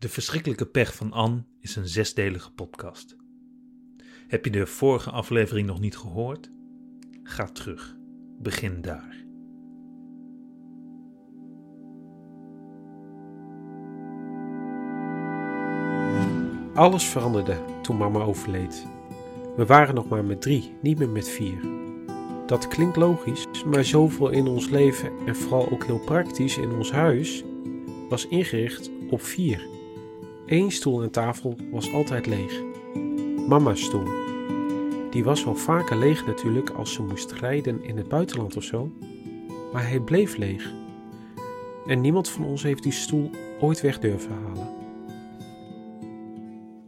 De verschrikkelijke pech van Anne is een zesdelige podcast. Heb je de vorige aflevering nog niet gehoord? Ga terug. Begin daar. Alles veranderde toen mama overleed. We waren nog maar met drie, niet meer met vier. Dat klinkt logisch, maar zoveel in ons leven en vooral ook heel praktisch in ons huis was ingericht op vier. Eén stoel en tafel was altijd leeg. Mama's stoel. Die was wel vaker leeg natuurlijk als ze moest rijden in het buitenland of zo, maar hij bleef leeg. En niemand van ons heeft die stoel ooit weg durven halen.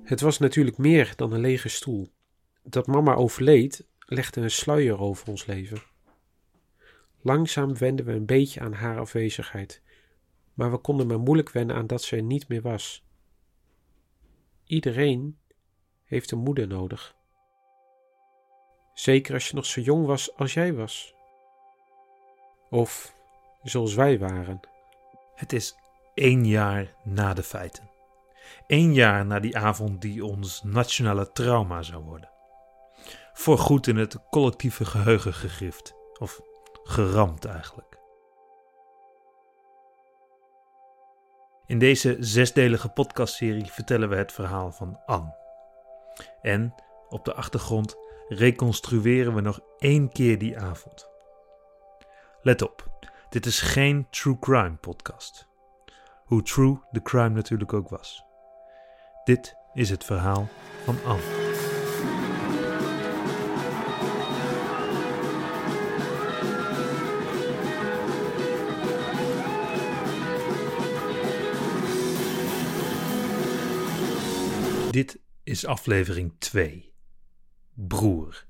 Het was natuurlijk meer dan een lege stoel. Dat mama overleed, legde een sluier over ons leven. Langzaam wenden we een beetje aan haar afwezigheid, maar we konden maar moeilijk wennen aan dat ze er niet meer was. Iedereen heeft een moeder nodig. Zeker als je nog zo jong was als jij was. Of zoals wij waren. Het is één jaar na de feiten. Eén jaar na die avond die ons nationale trauma zou worden. Voorgoed in het collectieve geheugen gegrift. Of geramd eigenlijk. In deze zesdelige podcastserie vertellen we het verhaal van Anne. En op de achtergrond reconstrueren we nog één keer die avond. Let op, dit is geen true crime podcast. Hoe true de crime natuurlijk ook was. Dit is het verhaal van Anne. Dit is aflevering 2. Broer.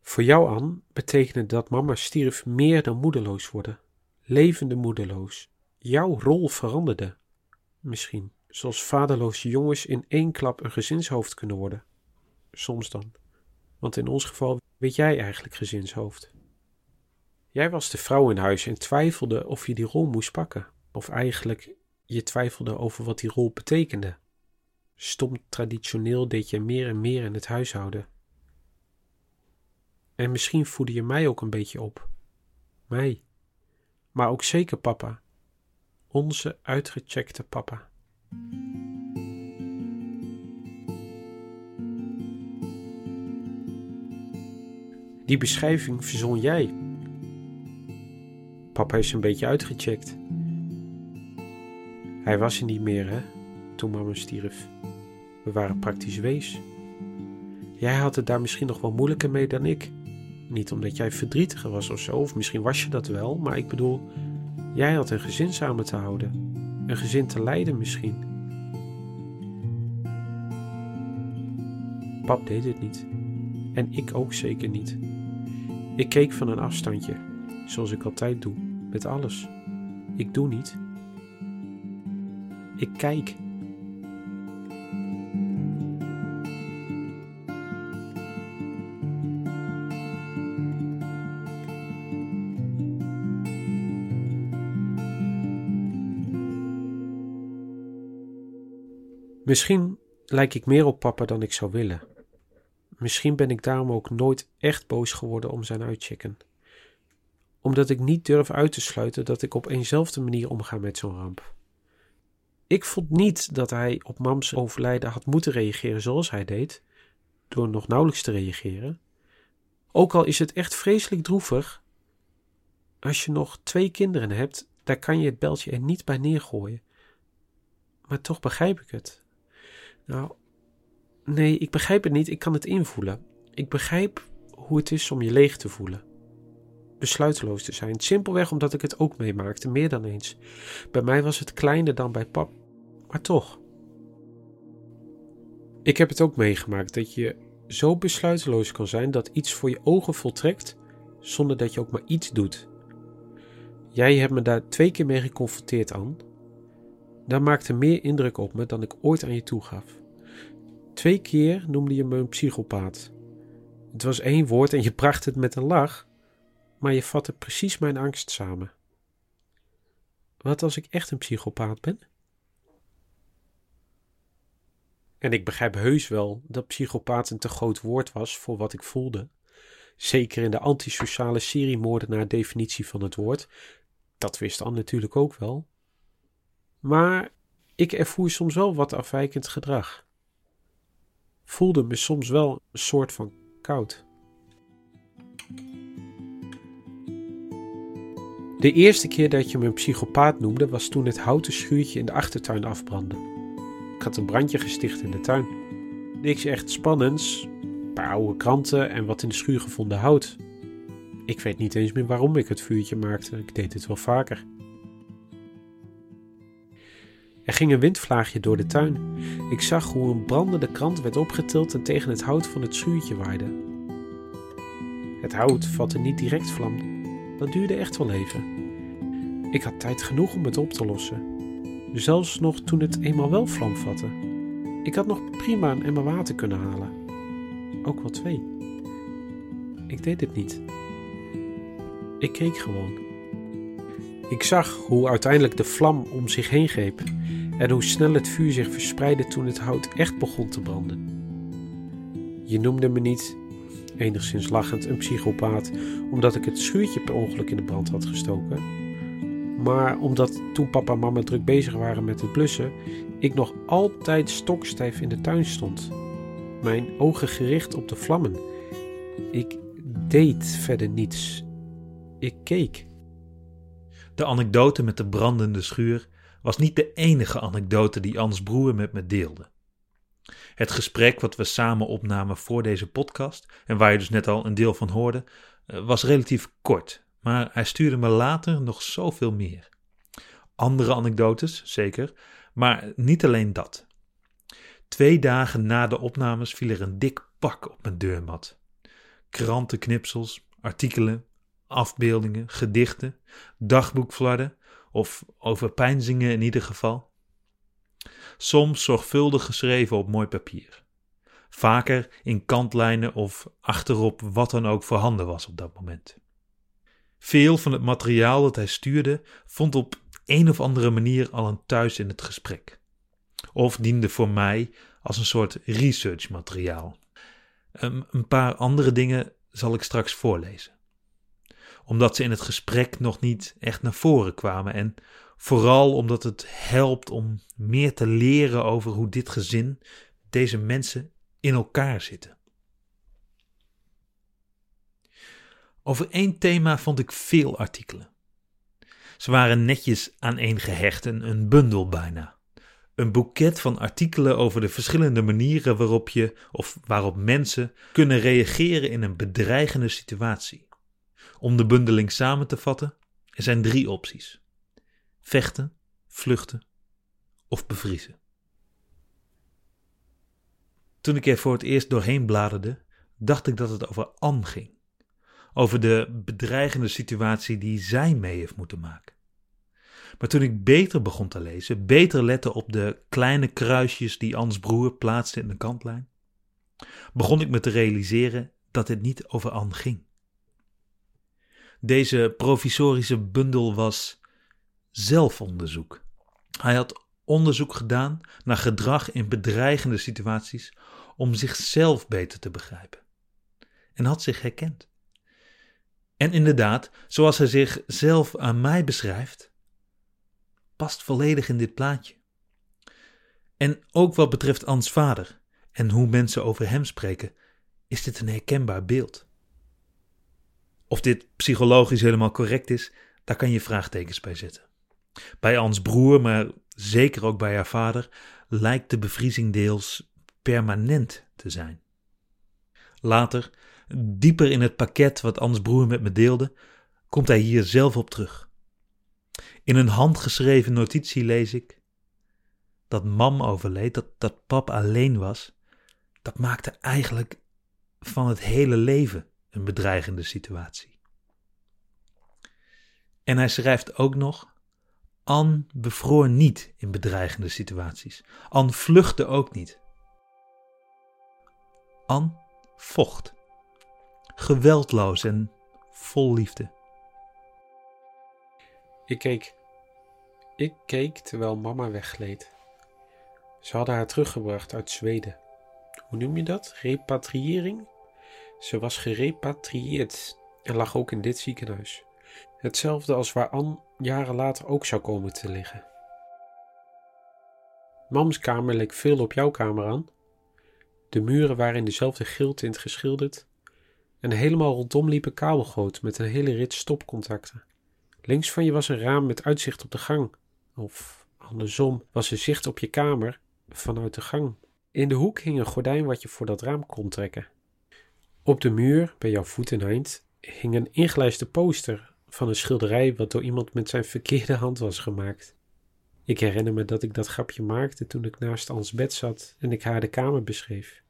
Voor jou, Anne, betekende dat mama stierf meer dan moedeloos worden. Levende moedeloos. Jouw rol veranderde. Misschien, zoals vaderloze jongens in één klap een gezinshoofd kunnen worden. Soms dan. Want in ons geval weet jij eigenlijk gezinshoofd. Jij was de vrouw in huis en twijfelde of je die rol moest pakken. Of eigenlijk, je twijfelde over wat die rol betekende. Stom traditioneel deed je meer en meer in het huishouden. En misschien voedde je mij ook een beetje op. Mij. Maar ook zeker papa. Onze uitgecheckte papa. Die beschrijving verzon jij. Papa is een beetje uitgecheckt. Hij was er niet meer, hè, toen mama stierf. We waren praktisch wees. Jij had het daar misschien nog wel moeilijker mee dan ik. Niet omdat jij verdrietiger was of zo, of misschien was je dat wel, maar ik bedoel, jij had een gezin samen te houden. Een gezin te leiden misschien. Pap deed het niet. En ik ook zeker niet. Ik keek van een afstandje, zoals ik altijd doe, met alles. Ik doe niet. Ik kijk. Misschien lijk ik meer op papa dan ik zou willen. Misschien ben ik daarom ook nooit echt boos geworden om zijn uitchecken. Omdat ik niet durf uit te sluiten dat ik op eenzelfde manier omga met zo'n ramp. Ik vond niet dat hij op mams overlijden had moeten reageren zoals hij deed, door nog nauwelijks te reageren. Ook al is het echt vreselijk droevig. Als je nog twee kinderen hebt, daar kan je het beltje er niet bij neergooien. Maar toch begrijp ik het. Nou, nee, ik begrijp het niet. Ik kan het invoelen. Ik begrijp hoe het is om je leeg te voelen. Besluiteloos te zijn. Simpelweg omdat ik het ook meemaakte, meer dan eens. Bij mij was het kleiner dan bij pap, maar toch. Ik heb het ook meegemaakt dat je zo besluiteloos kan zijn dat iets voor je ogen voltrekt zonder dat je ook maar iets doet. Jij hebt me daar twee keer mee geconfronteerd, Anne. Dat maakte meer indruk op me dan ik ooit aan je toegaf. Twee keer noemde je me een psychopaat. Het was één woord en je bracht het met een lach, maar je vatte precies mijn angst samen. Wat als ik echt een psychopaat ben? En ik begrijp heus wel dat psychopaat een te groot woord was voor wat ik voelde. Zeker in de antisociale seriemoordenaar definitie van het woord. Dat wist Anne natuurlijk ook wel. Maar ik ervoer soms wel wat afwijkend gedrag. Voelde me soms wel een soort van koud. De eerste keer dat je me een psychopaat noemde was toen het houten schuurtje in de achtertuin afbrandde. Ik had een brandje gesticht in de tuin. Niks echt spannends, een paar oude kranten en wat in de schuur gevonden hout. Ik weet niet eens meer waarom ik het vuurtje maakte, ik deed het wel vaker. Er ging een windvlaagje door de tuin. Ik zag hoe een brandende krant werd opgetild en tegen het hout van het schuurtje waaide. Het hout vatte niet direct vlam, dat duurde echt wel even. Ik had tijd genoeg om het op te lossen. Zelfs nog toen het eenmaal wel vlam vatte. Ik had nog prima een emmer water kunnen halen. Ook wel twee. Ik deed het niet. Ik keek gewoon. Ik zag hoe uiteindelijk de vlam om zich heen greep en hoe snel het vuur zich verspreidde toen het hout echt begon te branden. Je noemde me niet enigszins lachend, een psychopaat, omdat ik het schuurtje per ongeluk in de brand had gestoken. Maar omdat toen papa en mama druk bezig waren met het blussen, ik nog altijd stokstijf in de tuin stond. Mijn ogen gericht op de vlammen. Ik deed verder niets. Ik keek. De anekdote met de brandende schuur was niet de enige anekdote die Ans broer met me deelde. Het gesprek wat we samen opnamen voor deze podcast, en waar je dus net al een deel van hoorde, eh, was relatief kort, maar hij stuurde me later nog zoveel meer. Andere anekdotes, zeker, maar niet alleen dat. Twee dagen na de opnames viel er een dik pak op mijn deurmat. Krantenknipsels, artikelen, afbeeldingen, gedichten, dagboekflarden of overpeinzingen in ieder geval soms zorgvuldig geschreven op mooi papier. Vaker in kantlijnen of achterop wat dan ook voorhanden was op dat moment. Veel van het materiaal dat hij stuurde vond op een of andere manier al een thuis in het gesprek. Of diende voor mij als een soort researchmateriaal. Een paar andere dingen zal ik straks voorlezen. Omdat ze in het gesprek nog niet echt naar voren kwamen en Vooral omdat het helpt om meer te leren over hoe dit gezin, deze mensen in elkaar zitten. Over één thema vond ik veel artikelen. Ze waren netjes aaneengehecht, een, een bundel bijna. Een boeket van artikelen over de verschillende manieren waarop je of waarop mensen kunnen reageren in een bedreigende situatie. Om de bundeling samen te vatten, er zijn drie opties vechten, vluchten of bevriezen. Toen ik er voor het eerst doorheen bladerde, dacht ik dat het over Anne ging. Over de bedreigende situatie die zij mee heeft moeten maken. Maar toen ik beter begon te lezen, beter lette op de kleine kruisjes die Ans broer plaatste in de kantlijn, begon ik me te realiseren dat het niet over Anne ging. Deze provisorische bundel was zelfonderzoek. Hij had onderzoek gedaan naar gedrag in bedreigende situaties om zichzelf beter te begrijpen. En had zich herkend. En inderdaad, zoals hij zichzelf aan mij beschrijft, past volledig in dit plaatje. En ook wat betreft Ans vader en hoe mensen over hem spreken, is dit een herkenbaar beeld. Of dit psychologisch helemaal correct is, daar kan je vraagtekens bij zetten. Bij Ans broer, maar zeker ook bij haar vader, lijkt de bevriezing deels permanent te zijn. Later, dieper in het pakket wat Ans broer met me deelde, komt hij hier zelf op terug. In een handgeschreven notitie lees ik dat mam overleed, dat, dat pap alleen was. Dat maakte eigenlijk van het hele leven een bedreigende situatie. En hij schrijft ook nog Anne bevroor niet in bedreigende situaties. Anne vluchtte ook niet. Anne vocht. Geweldloos en vol liefde. Ik keek. Ik keek terwijl mama weggleed. Ze hadden haar teruggebracht uit Zweden. Hoe noem je dat? Repatriëring? Ze was gerepatrieerd en lag ook in dit ziekenhuis. Hetzelfde als waar Anne jaren later ook zou komen te liggen. Mams kamer leek veel op jouw kamer aan. De muren waren in dezelfde geeltint geschilderd en helemaal rondom liep een kabelgoot met een hele rit stopcontacten. Links van je was een raam met uitzicht op de gang, of andersom was er zicht op je kamer vanuit de gang. In de hoek hing een gordijn wat je voor dat raam kon trekken. Op de muur, bij jouw voet en eind, hing een ingelijste poster van een schilderij wat door iemand met zijn verkeerde hand was gemaakt. Ik herinner me dat ik dat grapje maakte toen ik naast Ans bed zat en ik haar de kamer beschreef.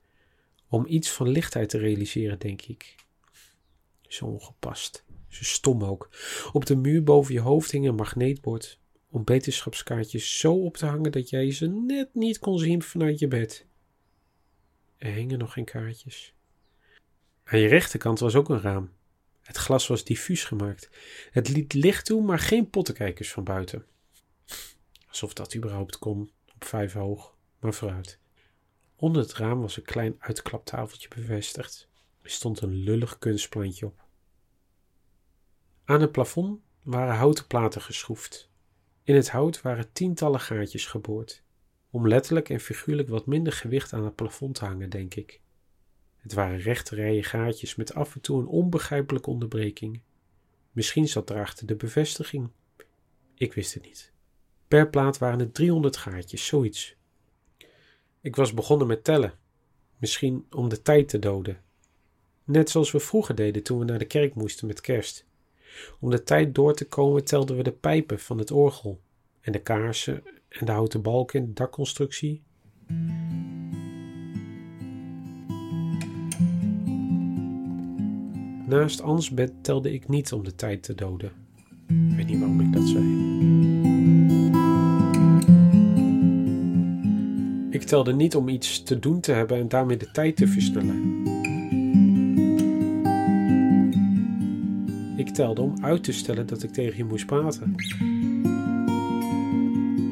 Om iets van lichtheid te realiseren, denk ik. Zo ongepast. Zo stom ook. Op de muur boven je hoofd hing een magneetbord om wetenschapskaartjes zo op te hangen dat jij ze net niet kon zien vanuit je bed. Er hingen nog geen kaartjes. Aan je rechterkant was ook een raam. Het glas was diffuus gemaakt. Het liet licht toe, maar geen pottenkijkers van buiten. Alsof dat überhaupt kon, op vijf hoog, maar vooruit. Onder het raam was een klein uitklaptafeltje bevestigd. Er stond een lullig kunstplantje op. Aan het plafond waren houten platen geschroefd. In het hout waren tientallen gaatjes geboord, om letterlijk en figuurlijk wat minder gewicht aan het plafond te hangen, denk ik. Het waren rechte rijen gaatjes met af en toe een onbegrijpelijke onderbreking. Misschien zat erachter de bevestiging. Ik wist het niet. Per plaat waren het 300 gaatjes, zoiets. Ik was begonnen met tellen. Misschien om de tijd te doden. Net zoals we vroeger deden toen we naar de kerk moesten met kerst. Om de tijd door te komen telden we de pijpen van het orgel en de kaarsen en de houten balken in de dakconstructie. Naast Ans bed telde ik niet om de tijd te doden. Ik weet niet waarom ik dat zei. Ik telde niet om iets te doen te hebben en daarmee de tijd te versnellen. Ik telde om uit te stellen dat ik tegen je moest praten.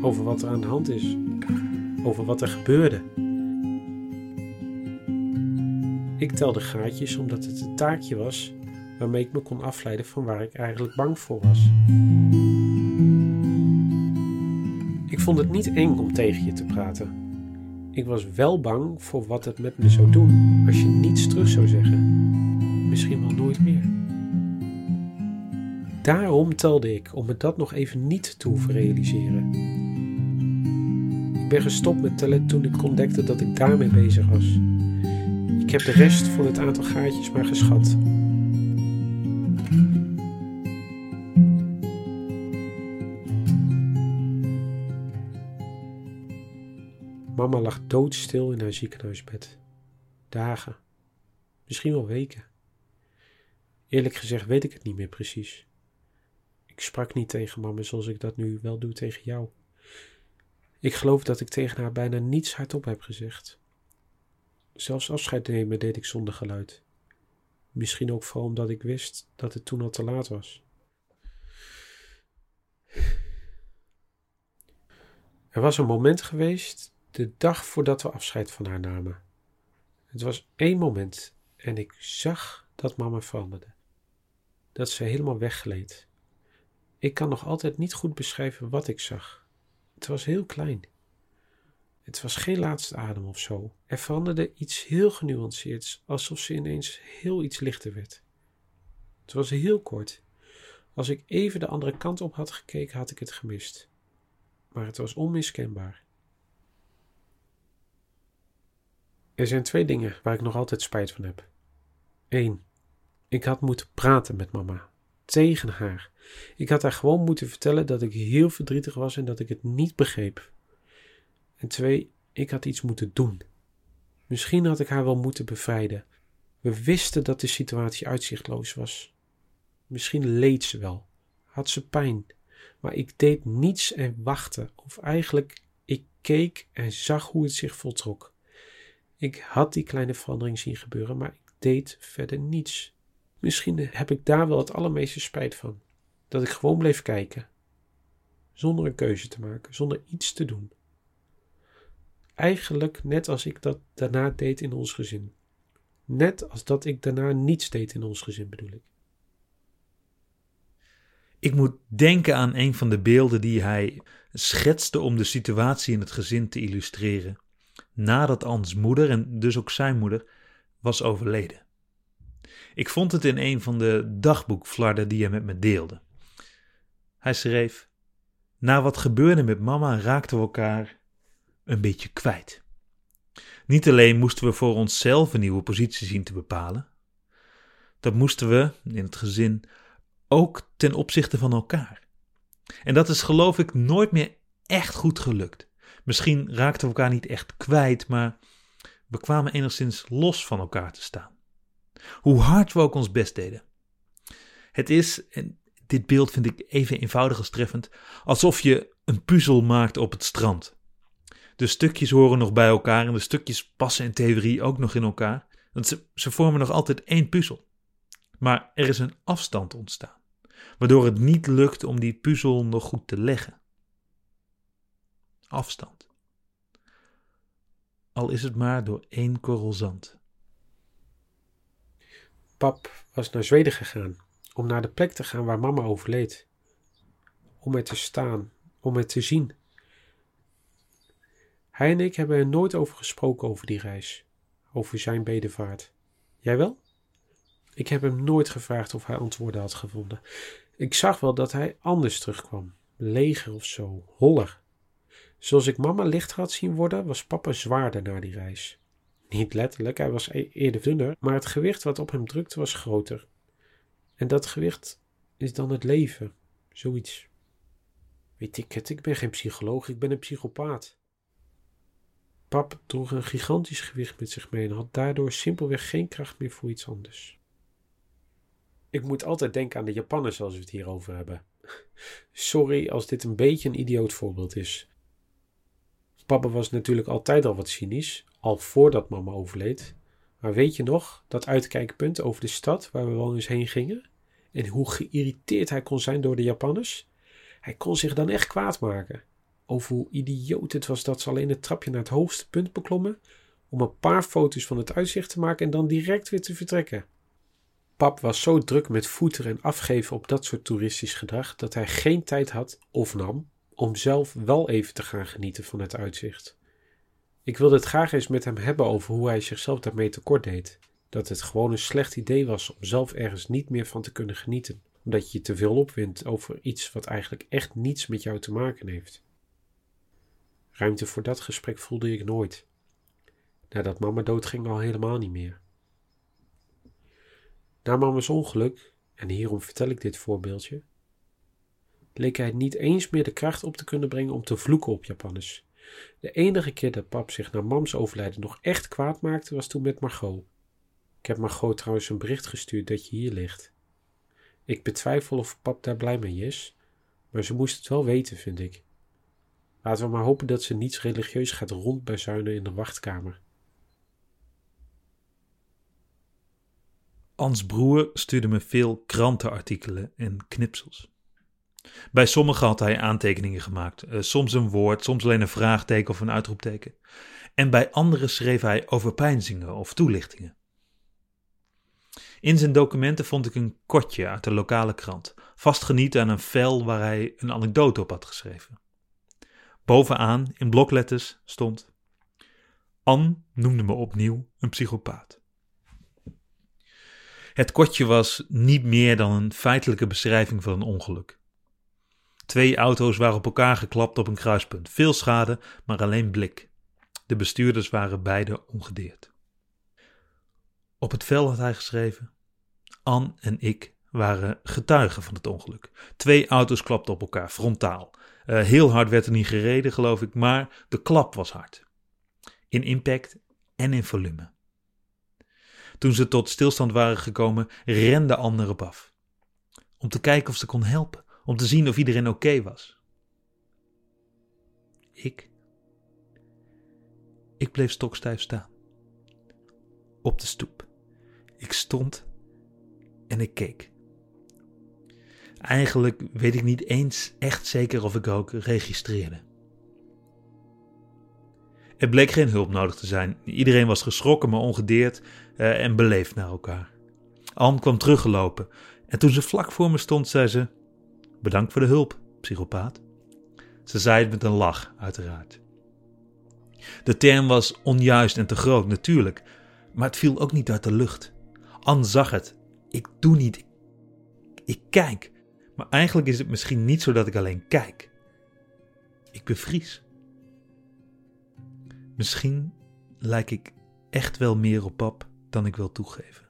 Over wat er aan de hand is. Over wat er gebeurde. Ik telde gaatjes omdat het een taakje was waarmee ik me kon afleiden van waar ik eigenlijk bang voor was. Ik vond het niet eng om tegen je te praten. Ik was wel bang voor wat het met me zou doen als je niets terug zou zeggen. Misschien wel nooit meer. Daarom telde ik om me dat nog even niet te hoeven realiseren. Ik ben gestopt met tellen toen ik ontdekte dat ik daarmee bezig was. Ik heb de rest van het aantal gaatjes maar geschat. Mama lag doodstil in haar ziekenhuisbed. Dagen, misschien wel weken. Eerlijk gezegd weet ik het niet meer precies. Ik sprak niet tegen mama zoals ik dat nu wel doe tegen jou. Ik geloof dat ik tegen haar bijna niets hardop heb gezegd. Zelfs afscheid nemen deed ik zonder geluid. Misschien ook vooral omdat ik wist dat het toen al te laat was. Er was een moment geweest, de dag voordat we afscheid van haar namen. Het was één moment en ik zag dat mama veranderde. Dat ze helemaal weggleed. Ik kan nog altijd niet goed beschrijven wat ik zag. Het was heel klein. Het was geen laatste adem of zo. Er veranderde iets heel genuanceerds, alsof ze ineens heel iets lichter werd. Het was heel kort. Als ik even de andere kant op had gekeken, had ik het gemist. Maar het was onmiskenbaar. Er zijn twee dingen waar ik nog altijd spijt van heb. Eén, ik had moeten praten met mama. Tegen haar. Ik had haar gewoon moeten vertellen dat ik heel verdrietig was en dat ik het niet begreep. En twee, ik had iets moeten doen. Misschien had ik haar wel moeten bevrijden. We wisten dat de situatie uitzichtloos was. Misschien leed ze wel, had ze pijn, maar ik deed niets en wachtte, of eigenlijk ik keek en zag hoe het zich voltrok. Ik had die kleine verandering zien gebeuren, maar ik deed verder niets. Misschien heb ik daar wel het allermeeste spijt van. Dat ik gewoon bleef kijken. Zonder een keuze te maken, zonder iets te doen. Eigenlijk net als ik dat daarna deed in ons gezin. Net als dat ik daarna niets deed in ons gezin, bedoel ik. Ik moet denken aan een van de beelden die hij schetste om de situatie in het gezin te illustreren. Nadat Ans moeder, en dus ook zijn moeder, was overleden. Ik vond het in een van de dagboekflarden die hij met me deelde. Hij schreef: Na wat gebeurde met mama raakten we elkaar een beetje kwijt. Niet alleen moesten we voor onszelf een nieuwe positie zien te bepalen, dat moesten we in het gezin ook ten opzichte van elkaar. En dat is geloof ik nooit meer echt goed gelukt. Misschien raakten we elkaar niet echt kwijt, maar we kwamen enigszins los van elkaar te staan. Hoe hard we ook ons best deden. Het is, en dit beeld vind ik even eenvoudig als treffend, alsof je een puzzel maakt op het strand. De stukjes horen nog bij elkaar en de stukjes passen in theorie ook nog in elkaar. Want ze, ze vormen nog altijd één puzzel. Maar er is een afstand ontstaan, waardoor het niet lukt om die puzzel nog goed te leggen. Afstand. Al is het maar door één korrel zand. Pap was naar Zweden gegaan om naar de plek te gaan waar mama overleed. Om er te staan, om het te zien. Hij en ik hebben er nooit over gesproken over die reis, over zijn bedevaart. Jij wel? Ik heb hem nooit gevraagd of hij antwoorden had gevonden. Ik zag wel dat hij anders terugkwam, leger of zo, holler. Zoals ik mama licht had zien worden, was papa zwaarder na die reis. Niet letterlijk, hij was e- eerder dunner, maar het gewicht wat op hem drukte was groter. En dat gewicht is dan het leven, zoiets. Weet ik het, ik ben geen psycholoog, ik ben een psychopaat. Pap droeg een gigantisch gewicht met zich mee en had daardoor simpelweg geen kracht meer voor iets anders. Ik moet altijd denken aan de Japanners als we het hierover hebben. Sorry als dit een beetje een idioot voorbeeld is. Papa was natuurlijk altijd al wat cynisch, al voordat mama overleed. Maar weet je nog dat uitkijkpunt over de stad waar we wel eens heen gingen? En hoe geïrriteerd hij kon zijn door de Japanners? Hij kon zich dan echt kwaad maken. Over hoe idioot het was dat ze alleen het trapje naar het hoogste punt beklommen om een paar foto's van het uitzicht te maken en dan direct weer te vertrekken. Pap was zo druk met voeteren en afgeven op dat soort toeristisch gedrag dat hij geen tijd had of nam om zelf wel even te gaan genieten van het uitzicht. Ik wilde het graag eens met hem hebben over hoe hij zichzelf daarmee tekort deed. Dat het gewoon een slecht idee was om zelf ergens niet meer van te kunnen genieten, omdat je je te veel opwindt over iets wat eigenlijk echt niets met jou te maken heeft. Ruimte voor dat gesprek voelde ik nooit. Nadat mama doodging al helemaal niet meer. Na mama's ongeluk, en hierom vertel ik dit voorbeeldje, leek hij niet eens meer de kracht op te kunnen brengen om te vloeken op Japanners. De enige keer dat pap zich na mams overlijden nog echt kwaad maakte was toen met Margot. Ik heb Margot trouwens een bericht gestuurd dat je hier ligt. Ik betwijfel of pap daar blij mee is, maar ze moest het wel weten, vind ik. Laten we maar hopen dat ze niets religieus gaat rondbezuinen in de wachtkamer. Ans broer stuurde me veel krantenartikelen en knipsels. Bij sommige had hij aantekeningen gemaakt, eh, soms een woord, soms alleen een vraagteken of een uitroepteken. En bij andere schreef hij overpeinzingen of toelichtingen. In zijn documenten vond ik een kortje uit de lokale krant, vastgeniet aan een vel waar hij een anekdote op had geschreven. Bovenaan in blokletters stond: Anne noemde me opnieuw een psychopaat. Het kortje was niet meer dan een feitelijke beschrijving van een ongeluk. Twee auto's waren op elkaar geklapt op een kruispunt. Veel schade, maar alleen blik. De bestuurders waren beide ongedeerd. Op het vel had hij geschreven: Anne en ik waren getuigen van het ongeluk. Twee auto's klapten op elkaar, frontaal. Uh, heel hard werd er niet gereden, geloof ik, maar de klap was hard. In impact en in volume. Toen ze tot stilstand waren gekomen, rende Anne erop af. Om te kijken of ze kon helpen, om te zien of iedereen oké was. Ik. Ik bleef stokstijf staan. Op de stoep. Ik stond en ik keek. Eigenlijk weet ik niet eens echt zeker of ik ook registreerde. Er bleek geen hulp nodig te zijn. Iedereen was geschrokken, maar ongedeerd uh, en beleefd naar elkaar. Anne kwam teruggelopen en toen ze vlak voor me stond, zei ze: Bedankt voor de hulp, psychopaat. Ze zei het met een lach, uiteraard. De term was onjuist en te groot, natuurlijk, maar het viel ook niet uit de lucht. Anne zag het. Ik doe niet. Ik kijk. Maar eigenlijk is het misschien niet zo dat ik alleen kijk. Ik bevries. Misschien lijk ik echt wel meer op pap dan ik wil toegeven.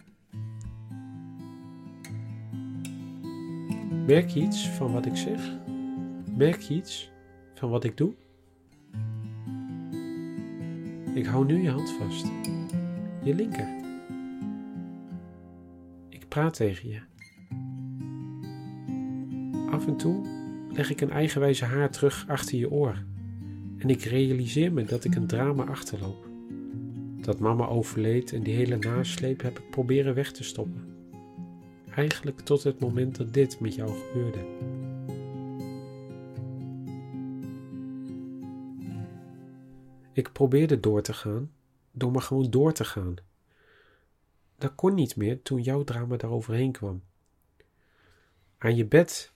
Merk je iets van wat ik zeg? Merk je iets van wat ik doe? Ik hou nu je hand vast. Je linker. Ik praat tegen je. Af en toe leg ik een eigenwijze haar terug achter je oor. En ik realiseer me dat ik een drama achterloop. Dat mama overleed en die hele nasleep heb ik proberen weg te stoppen. Eigenlijk tot het moment dat dit met jou gebeurde. Ik probeerde door te gaan, door maar gewoon door te gaan. Dat kon niet meer toen jouw drama daaroverheen kwam. Aan je bed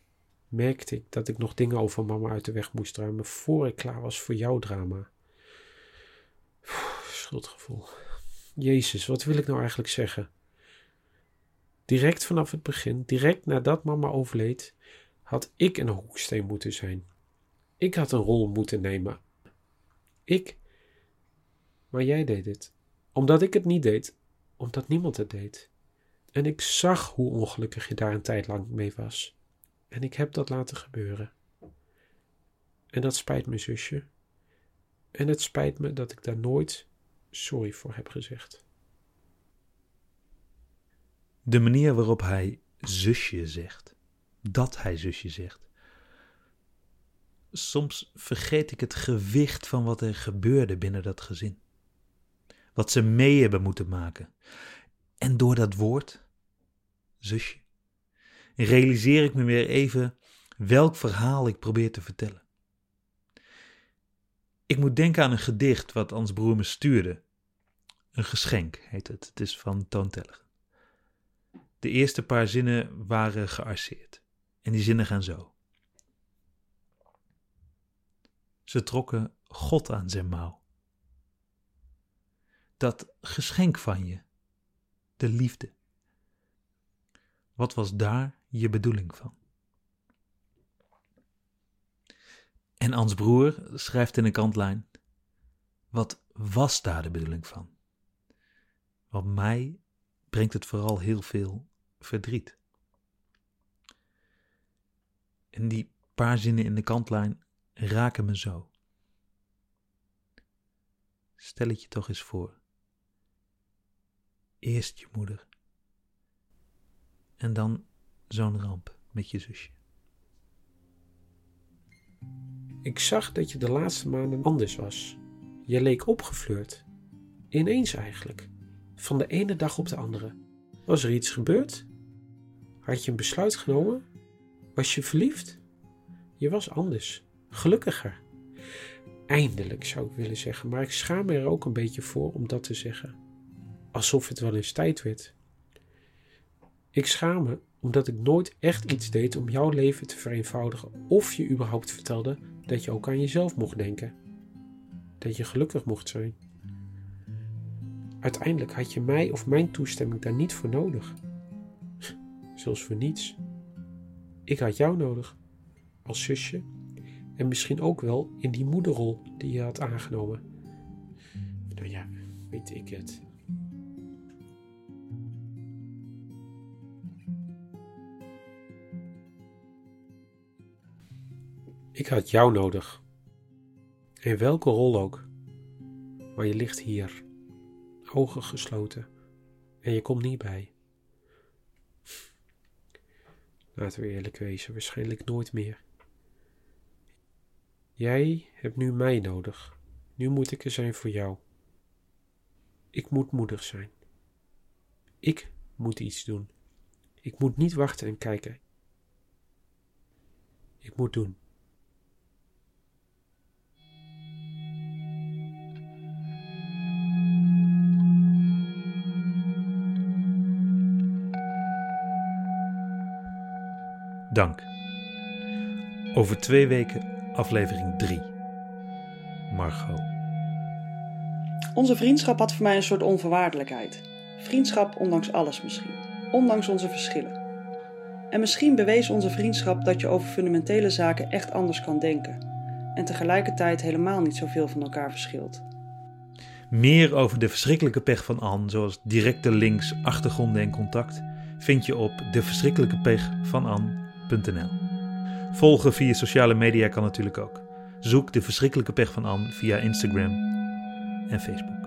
merkte ik dat ik nog dingen over mama uit de weg moest ruimen voor ik klaar was voor jouw drama. schuldgevoel. Jezus, wat wil ik nou eigenlijk zeggen? Direct vanaf het begin, direct nadat mama overleed, had ik een hoeksteen moeten zijn. Ik had een rol moeten nemen. Ik. Maar jij deed het. Omdat ik het niet deed, omdat niemand het deed. En ik zag hoe ongelukkig je daar een tijd lang mee was. En ik heb dat laten gebeuren. En dat spijt me, zusje. En het spijt me dat ik daar nooit sorry voor heb gezegd. De manier waarop hij zusje zegt, dat hij zusje zegt. Soms vergeet ik het gewicht van wat er gebeurde binnen dat gezin. Wat ze mee hebben moeten maken. En door dat woord, zusje, realiseer ik me weer even welk verhaal ik probeer te vertellen. Ik moet denken aan een gedicht wat Ans broer me stuurde. Een geschenk heet het. Het is van Toontelligen. De eerste paar zinnen waren gearseerd. En die zinnen gaan zo. Ze trokken God aan zijn mouw. Dat geschenk van je, de liefde. Wat was daar je bedoeling van? En Ans broer schrijft in een kantlijn: Wat was daar de bedoeling van? Want mij brengt het vooral heel veel verdriet. En die paar zinnen in de kantlijn raken me zo. Stel het je toch eens voor. Eerst je moeder. En dan zo'n ramp met je zusje. Ik zag dat je de laatste maanden anders was. Je leek opgefleurd. Ineens eigenlijk. Van de ene dag op de andere. Was er iets gebeurd? Had je een besluit genomen? Was je verliefd? Je was anders. Gelukkiger. Eindelijk zou ik willen zeggen, maar ik schaam me er ook een beetje voor om dat te zeggen. Alsof het wel eens tijd werd. Ik schaam me omdat ik nooit echt iets deed om jouw leven te vereenvoudigen of je überhaupt vertelde dat je ook aan jezelf mocht denken. Dat je gelukkig mocht zijn. Uiteindelijk had je mij of mijn toestemming daar niet voor nodig. Zelfs voor niets. Ik had jou nodig, als zusje, en misschien ook wel in die moederrol die je had aangenomen. Nou ja, weet ik het. Ik had jou nodig. In welke rol ook. Maar je ligt hier, ogen gesloten, en je komt niet bij. Laten we eerlijk wezen, waarschijnlijk nooit meer. Jij hebt nu mij nodig. Nu moet ik er zijn voor jou. Ik moet moedig zijn. Ik moet iets doen. Ik moet niet wachten en kijken. Ik moet doen. Dank. Over twee weken aflevering 3. Margot. Onze vriendschap had voor mij een soort onvoorwaardelijkheid. Vriendschap ondanks alles misschien. Ondanks onze verschillen. En misschien bewees onze vriendschap dat je over fundamentele zaken echt anders kan denken. En tegelijkertijd helemaal niet zoveel van elkaar verschilt. Meer over de verschrikkelijke pech van Anne, zoals directe links, achtergronden en contact, vind je op deverschrikkelijkepechvananne.nl. Volgen via sociale media kan natuurlijk ook. Zoek de verschrikkelijke pech van Anne via Instagram en Facebook.